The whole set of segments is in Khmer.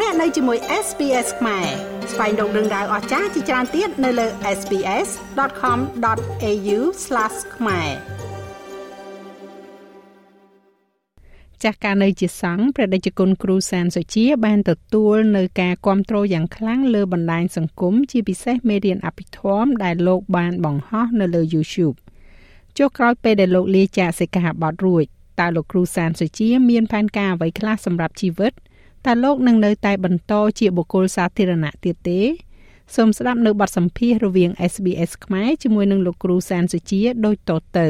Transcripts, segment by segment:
លោកអ្នកនៅជាមួយ SPS ខ្មែរស្វែងរកដឹងដៅអស្ចារ្យជាច្រើនទៀតនៅលើ SPS.com.au/ ខ្មែរចាស់ការនៅជាសង្ឃព្រះដេចគុណគ្រូសានសុជា បានទទួលនៅការគ្រប់គ្រងយ៉ាងខ្លាំងលើបណ្ដាញសង្គមជាពិសេសមេរៀនអភិធម្មដែលលោកបានបង្ហោះនៅលើ YouTube ចុះក្រោយពេលដែលលោកលាចាកសិក្ខាបទរួចតើលោកគ្រូសានសុជា មានផែនការអ្វីខ្លះសម្រាប់ជីវិត តើលោកនឹងនៅតែបន្តជាបុគ្គលសាធារណៈទៀតទេសូមស្ដាប់នៅបទសម្ភាសន៍រវាង SBS ខ្មែរជាមួយនឹងលោកគ្រូសានសុជាដូចតទៅ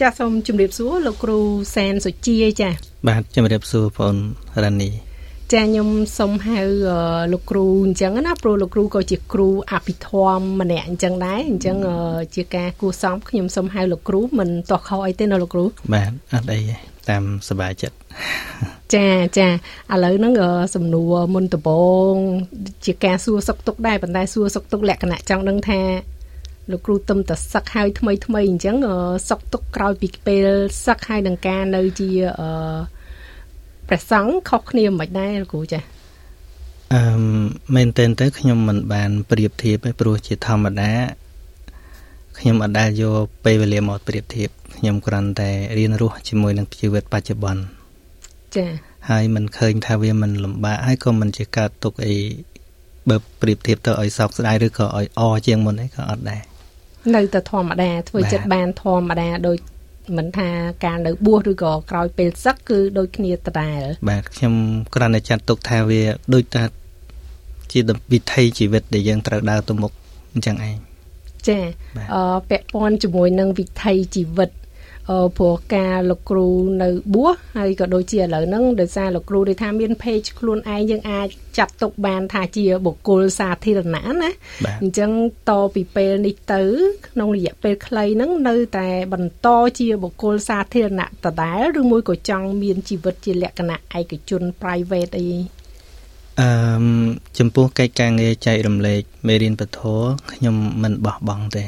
ចាសសូមជម្រាបសួរលោកគ្រូសានសុជាចាសបាទជម្រាបសួរបងរ៉ានីចាខ្ញុំសូមហៅលោកគ្រូអញ្ចឹងណាព្រោះលោកគ្រូក៏ជាគ្រូអភិធម្មម្នាក់អញ្ចឹងដែរអញ្ចឹងជាការគួសមខ្ញុំសូមហៅលោកគ្រូមិនតោះខុសអីទេណាលោកគ្រូបាទអត់អីតាមសប្បាយចិត្ត ចាចាឥឡូវហ្នឹងសំណួរមុនដំបូងជាការសួរសុកទុកដែរប៉ុន្តែសួរសុកទុកលក្ខណៈចង់ដឹងថាលោកគ្រូទឹមតសឹកហើយថ្មីថ្មីអញ្ចឹងសុកទុកក្រោយពីពេលសឹកហើយនឹងការនៅជាអឺព្រះសង្ឃខុសគ្នាមិនដែរលោកគ្រូចាអឺមែនតើទៅខ្ញុំមិនបានប្រៀបធៀបទេព្រោះជាធម្មតាខ្ញុំអត់ដែលយកពេលវេលាមកប្រៀបធៀបខ្ញុំគ្រាន់តែរៀនរស់ជាមួយនឹងជីវិតបច្ចុប្បន្ន ចា៎ហើយមិនឃើញថាវាមិនលំបាកហើយក៏មិនជាកើតទុកអីបើប្រៀបធៀបទៅឲ្យសោកស្ដាយឬក៏ឲ្យអជាងមុនអីក៏អត់ដែរនៅតែធម្មតាធ្វើចិត្តបានធម្មតាដោយមិនថាការនៅបួសឬក៏ក្រោយពេលសឹកគឺដូចគ្នាដដែលបាទខ្ញុំគ្រាន់តែចាត់ទុកថាវាដូចថាជាវិធីជីវិតដែលយើងត្រូវដើរទៅមុខអញ្ចឹងឯងចាអឺពាក់ព័ន្ធជាមួយនឹងវិធីជីវិត ព្រោះការលោកគ្រូនៅបួសហើយក៏ដូចជាឥឡូវហ្នឹងដោយសារលោកគ្រូនិយាយថាមាន page ខ្លួនឯងយើងអាចចាត់ទុកបានថាជាបុគ្គលសាធារណៈណាអញ្ចឹងតពីពេលនេះទៅ ក្នុងរយៈពេលខ្លីហ្នឹងនៅតែបន្តជាបុគ្គលសាធារណៈដដែលឬមួយក៏ចង់មានជីវិតជាលក្ខណៈឯកជន private អីអឺចំពោះកិច្ចការងារចែករំលែកមេរៀនពធខ្ញុំមិនបោះបង់ទេ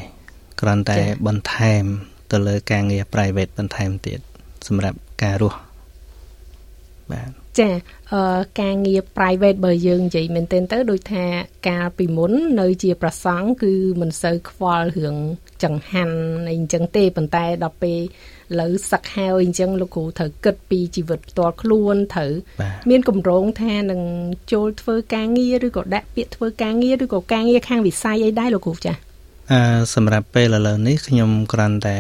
គ្រាន់តែបន្ថែម ទៅលើការងារ private បន្ថែមទៀតសម្រាប់ការរស់បាទចាអឺការងារ private បើយើងនិយាយមែនទែនទៅដូចថាកាលពីមុននៅជាប្រសង់គឺមិនសូវខ្វល់រឿងចង្ហាន់អីអញ្ចឹងទេប៉ុន្តែដល់ពេលលើសឹកហើយអញ្ចឹងលោកគ្រូត្រូវគិតពីជីវិតផ្ទាល់ខ្លួនត្រូវមានកម្រងថានឹងចូលធ្វើការងារឬក៏ដាក់ពាក្យធ្វើការងារឬក៏ការងារខាងវិស័យអីដែរលោកគ្រូចា៎ អឺសម្រាប់ពេលឥឡូវនេះខ្ញុំគ្រាន់តែ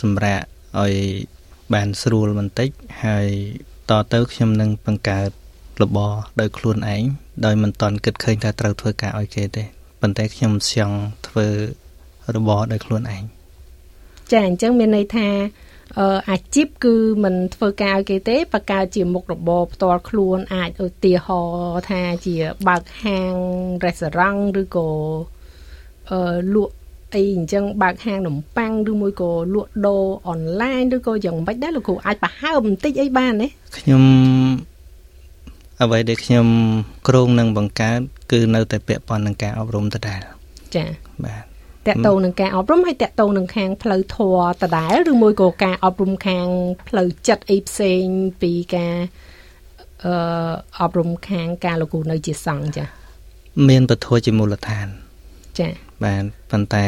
សម្រាប់ឲ្យបានស្រួលបន្តិចហើយតទៅខ្ញុំនឹងបង្កើតរបរដោយខ្លួនឯងដោយមិនតន់គិតឃើញថាត្រូវធ្វើការឲ្យគេទេប៉ុន្តែខ្ញុំចង់ធ្វើរបរដោយខ្លួនឯងចាអញ្ចឹងមានន័យថាអឺអាជីពគឺមិនធ្វើការឲ្យគេទេបកកើតជាមុខរបរផ្ទាល់ខ្លួនអាចឧទាហរណ៍ថាជាបើកហាងរេស្តូរ៉ង់ឬក៏អឺ លក់អីអញ្ចឹងបើកហាងនំប៉័ងឬមួយក៏លក់ដូរអនឡាញឬក៏យ៉ាងម៉េចដែរលោកគ្រូអាចប្រហើបបន្តិចអីបានទេខ្ញុំអ្វីដែលខ្ញុំគ្រោងនឹងបង្កើតគឺនៅតែពាក់ព័ន្ធនឹងការអប់រំដដែលចា៎បាទតកតងនឹងការអប់រំហើយតកតងនឹងខាងផ្លូវធម៌ដដែលឬមួយក៏ការអប់រំខាងផ្លូវចិត្តអីផ្សេងពីការអឺអប់រំខាងការលោកគ្រូនៅជាសង្ឃចា៎មានពធជាមូលដ្ឋានចា៎ បាទប៉ុន្តែ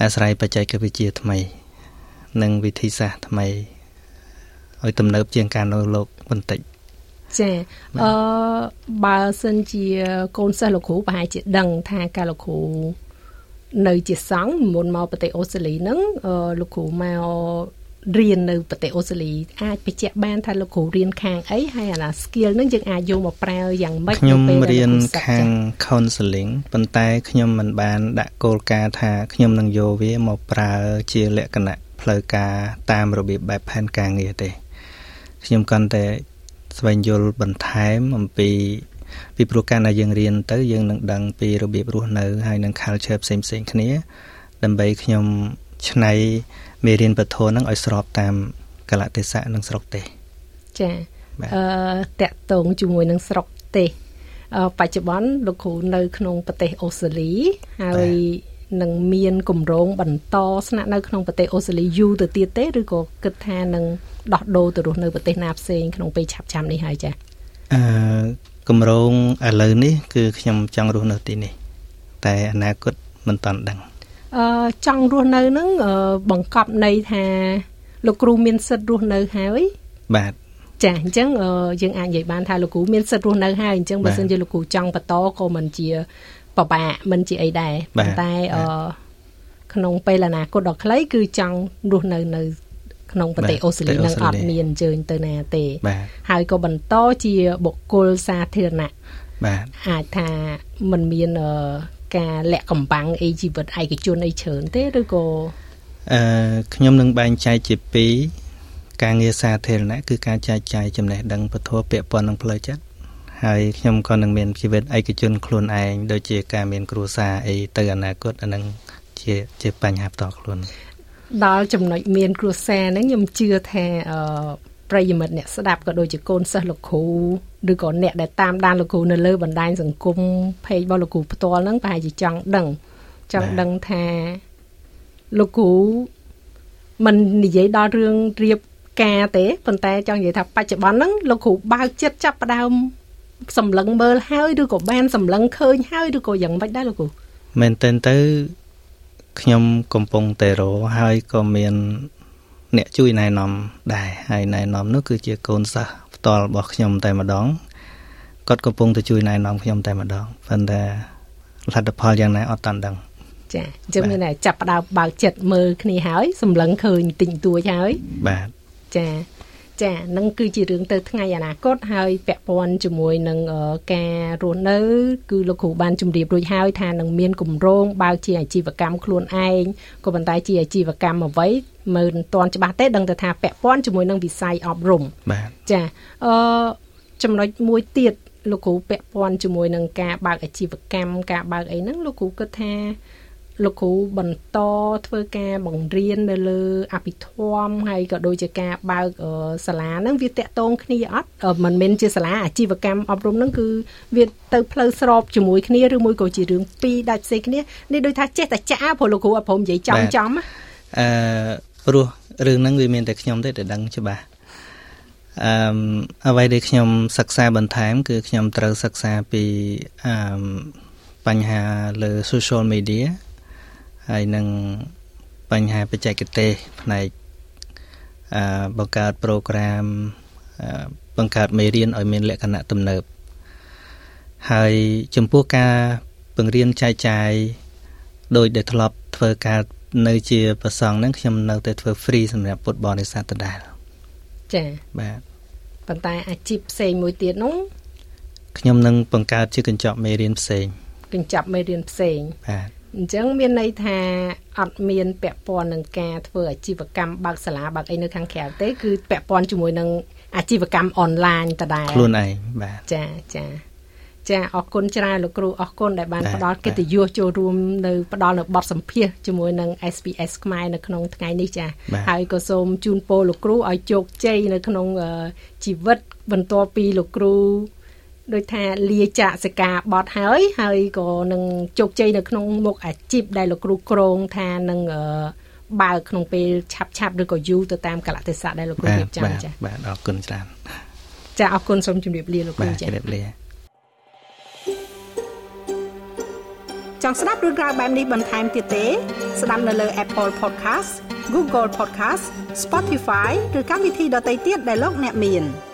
អាស្រ័យបច្ចេកវិទ្យាថ្មី និងវិធីសាស្ត្រថ្មីឲ្យទំនើបជាងការនៅលោកបន្តិចចាអឺបើសិនជាកូនសិស្សលោកគ្រូប្រហែលជាដឹងថាការលោកគ្រូនៅជាសង្ឃមុនមកប្រទេសអូស្ត្រាលីហ្នឹងលោកគ្រូមក រៀននៅប្រទេសអូស្ត្រាលីអាចបញ្ជាក់បានថាលោកគ្រូរៀនខាងអីហើយអាណា skill ហ្នឹងយើងអាចយកមកប្រើយ៉ាងម៉េចខ្ញុំរៀនខាង counseling ប៉ុន្តែខ្ញុំមិនបានដាក់គោលការណ៍ថាខ្ញុំនឹងយកវាមកប្រើជាលក្ខណៈផ្លូវការតាមរបៀបបែបផែនការងារទេខ្ញុំកាន់តែស្វែងយល់បន្ថែមអំពីពីព្រោះការដែលយើងរៀនទៅយើងនឹងដឹងពីរបៀបរស់នៅហើយនឹង culture ផ្សេងផ្សេងគ្នា ដើម្បីខ្ញុំ ឆ្នៃមេរៀនពធហ្នឹងឲ្យស្របតាមកលៈទេសៈនិងស្រុកទេសចាអឺតកតងជាមួយនឹងស្រុកទេសបច្ចុប្បន្នលោកគ្រូនៅ ក្នុងប្រទេសអូស្ត្រាលីហើយនឹងមានគម្រោងបន្តស្នាក់នៅក្នុងប្រទេសអូស្ត្រាលីយូរទៅទៀតទេឬក៏គិតថានឹងដោះដូរទៅរស់នៅប្រទេសណាផ្សេងក្នុងពេលឆាប់ៗនេះហើយចា៎អឺគម្រោងឥឡូវនេះ គឺខ្ញុំចង់រស់នៅទីនេះ តែអនាគតមិនតាន់ដឹង អឺចង់រស់នៅនឹងបង្កប់ន័យថាលោកគ្រូមានសិទ្ធិរស់នៅហើយបាទចាអញ្ចឹងយើងអាចនិយាយបានថាលោកគ្រូមានសិទ្ធិរស់នៅហើយអញ្ចឹងបើសិនជាលោកគ្រូចង់បន្តក៏មិនជាបបាក់មិនជាអីដែរប៉ុន្តែអឺក្នុងពេលអនាគតដ៏ខ្លីគឺចង់រស់នៅនៅ ក្នុងប្រទេសអូស្ត្រាលីនឹងអត់មានអញ្ជើញទៅណាទេហើយក៏បន្តជាបុគ្គលសាធារណៈបាទអាចថាมันមាន ការលាក់កំបាំងអីជីវិតឯកជនអីច្រើនទេឬក៏អឺខ្ញុំនឹងបែងចែកជាពីរការងារសាធារណៈគឺការចែកចាយចំណេះដឹងពធពាក់ព័ន្ធនឹងផ្លូវចិត្តហើយខ្ញុំក៏នឹងមានជីវិតឯកជនខ្លួនឯងដូចជាការមានគ្រួសារអីទៅអនាគតអានឹងជាជាបញ្ហាផ្ទាល់ខ្លួនដល់ចំណុចមានគ្រួសារហ្នឹងខ្ញុំជឿថាអឺប្រិយមិត្តអ្នកស្ដាប់ក៏ដូចជាកូនសិស្សលោកគ្រូ ឬក៏អ្នកដែលតាមដានលោកគ្រូនៅលើបណ្ដាញសង្គម page របស់លោកគ្រូផ្ទាល់ហ្នឹងប្រហែលជាចង់ដឹងចង់ដឹងថាលោកគ្រូមិននិយាយដល់រឿងរៀបការទេប៉ុន្តែចង់និយាយថាបច្ចុប្បន្នហ្នឹងលោកគ្រូបើកចិត្តចាប់ផ្ដើមសម្លឹងមើលហើយឬក៏បានសម្លឹងឃើញហើយឬក៏យ៉ាងម៉េចដែរលោកគ្រូមែនតើទៅខ្ញុំកំពុងតែរហើយក៏មាន អ្នកជួយណែនាំដែរហើយណែនាំនោះគឺជាកូនសិស្ស ផ្ទាល់របស់ខ្ញុំតែម្ដងគាត់កំពុងតែជួយណែនាំខ្ញុំតែម្ដងប៉ុន្តែលទ្ធផលយ៉ាងណាអត់តាន់ដឹងចាអញ្ចឹងមានតែចាប់ផ្ដើមបើកចិត្តមើលគ្នាហើយសម្លឹងឃើញទិញទួចហើយបាទចា ចានឹងគឺជារឿងទៅថ្ងៃអនាគតហើយពាក់ព័ន្ធជាមួយនឹងការរស់នៅ គឺលោកគ្រូបានជម្រាបរួចហើយថានឹងមានគម្រោងបើកជាអាជីវកម្មខ្លួនឯងក៏ប៉ុន្តែជាអាជីវកម្មអ្វីមិនទាន់ច្បាស់ទេដឹងតែថាពាក់ព័ន្ធជាមួយនឹងវិស័យអប់រំបាទចាអឺចំណុចមួយទៀតលោកគ្រូពាក់ព័ន្ធជាមួយនឹងការបើកអាជីវកម្មការបើកអីហ្នឹងលោកគ្រូគិតថា លោកគ្រូបន្តធ្វើការបង្រៀននៅលើអភិធម្មហើយក៏ដូចជាការបើកសាលាហ្នឹងវាតកតងគ្នាអត់មិនមែនជាសាលាអាជីវកម្មអប់រំហ្នឹងគឺវាទៅផ្លូវស្របជាមួយគ្នាឬមួយក៏ជារឿងពីរដាច់ផ្សេងគ្នានេះដូចថាចេះតែចាព្រោះលោកគ្រូអត់ព្រមនិយាយចំចំអឺព្រោះរឿងហ្នឹងវាមានតែខ្ញុំទេដែលដឹងច្បាស់អឺអ្វីដែលខ្ញុំសិក្សាបន្ថែម គឺខ្ញុំត្រូវសិក្សាពីអឺបញ្ហាលើ social media ហើយនឹងបញ្ហាបច្ចេកទេសផ្នែកអឺបង្កើតប្រូក្រាមបង្កើតមេរៀនឲ្យមានលក្ខណៈទំនើបហើយចំពោះការបង្រៀនចែកចាយដោយដែលធ្លាប់ធ្វើការនៅជាប្រសងហ្នឹងខ្ញុំនៅតែធ្វើ free សម្រាប់ពុទ្ធបរិស័ទដដែលចា៎បាទប៉ុន្តែអាជីពផ្សេងមួយទៀតនោះខ្ញុំនឹងបង្កើតជាកញ្ចក់មេរៀនផ្សេងកញ្ចក់មេរៀនផ្សេងបាទ អញ្ចឹងមានន័យថាអត់មានពាក់ព័ន្ធនឹងការធ្វើអាជីវកម្មបើកសាលាបើកអីនៅខាងក្រៅទេគឺពាក់ព័ន្ធជាមួយនឹងអាជីវកម្មអនឡាញដដែលខ្លួនឯងបាទចាចាចាអរគុណច្រើនលោកគ្រូអរគុណដែលបានផ្ដល់កិត្តិយសចូលរួមនៅផ្ដល់នៅបទសម្ភាសជាមួយនឹង SPS ខ្មែរនៅក្នុងថ្ងៃនេះចាហើយក៏សូមជូនពរលោកគ្រូឲ្យជោគជ័យនៅក្នុងជីវិតបន្ទាប់ពីលោកគ្រូ ដូចថាលាចាកសិកាបត់ហើយហើយក៏នឹងជោគជ័យនៅក្នុងមុខអាជីពដែលលោកគ្រូក្រងថានឹងបើកក្នុងពេលឆាប់ឆាប់ឬក៏យូរទៅតាមកលៈទេសៈដែលលោកគ្រូរៀបចំចា៎បាទអរគុណច្រើនចាអរគុណសូមជម្រាបលាលោកគ្រូចា៎ជម្រាបលាចង់ស្ដាប់រឿងរ៉ាវបែបនេះបន្ថែមទៀតទេ ស្ដាប់នៅលើ Apple Podcast Google Podcast Spotify ឬកម្មវិធីដទៃទៀតដែលលោកអ្នកមាន។